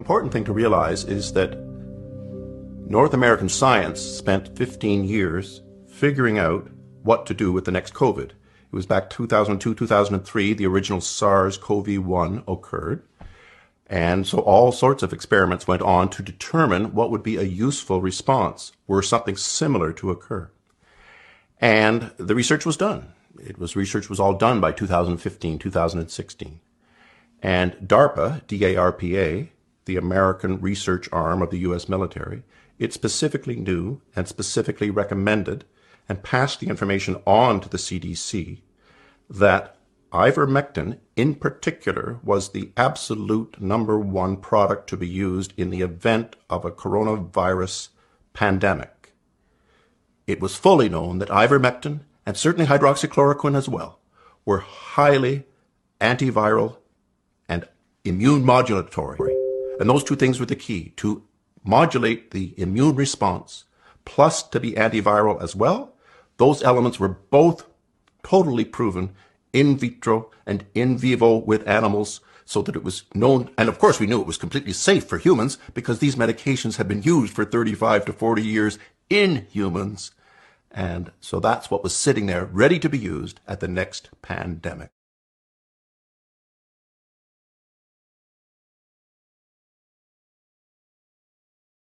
important thing to realize is that North American science spent 15 years figuring out what to do with the next COVID. It was back 2002, 2003, the original SARS CoV 1 occurred. And so all sorts of experiments went on to determine what would be a useful response were something similar to occur. And the research was done. It was research was all done by 2015, 2016. And DARPA, D-A-R-P-A, the American research arm of the U.S. military, it specifically knew and specifically recommended and passed the information on to the CDC that ivermectin in particular was the absolute number one product to be used in the event of a coronavirus pandemic. It was fully known that ivermectin and certainly hydroxychloroquine as well were highly antiviral and immune modulatory. And those two things were the key to modulate the immune response plus to be antiviral as well. Those elements were both totally proven in vitro and in vivo with animals so that it was known. And of course, we knew it was completely safe for humans because these medications had been used for 35 to 40 years in humans. And so that's what was sitting there ready to be used at the next pandemic.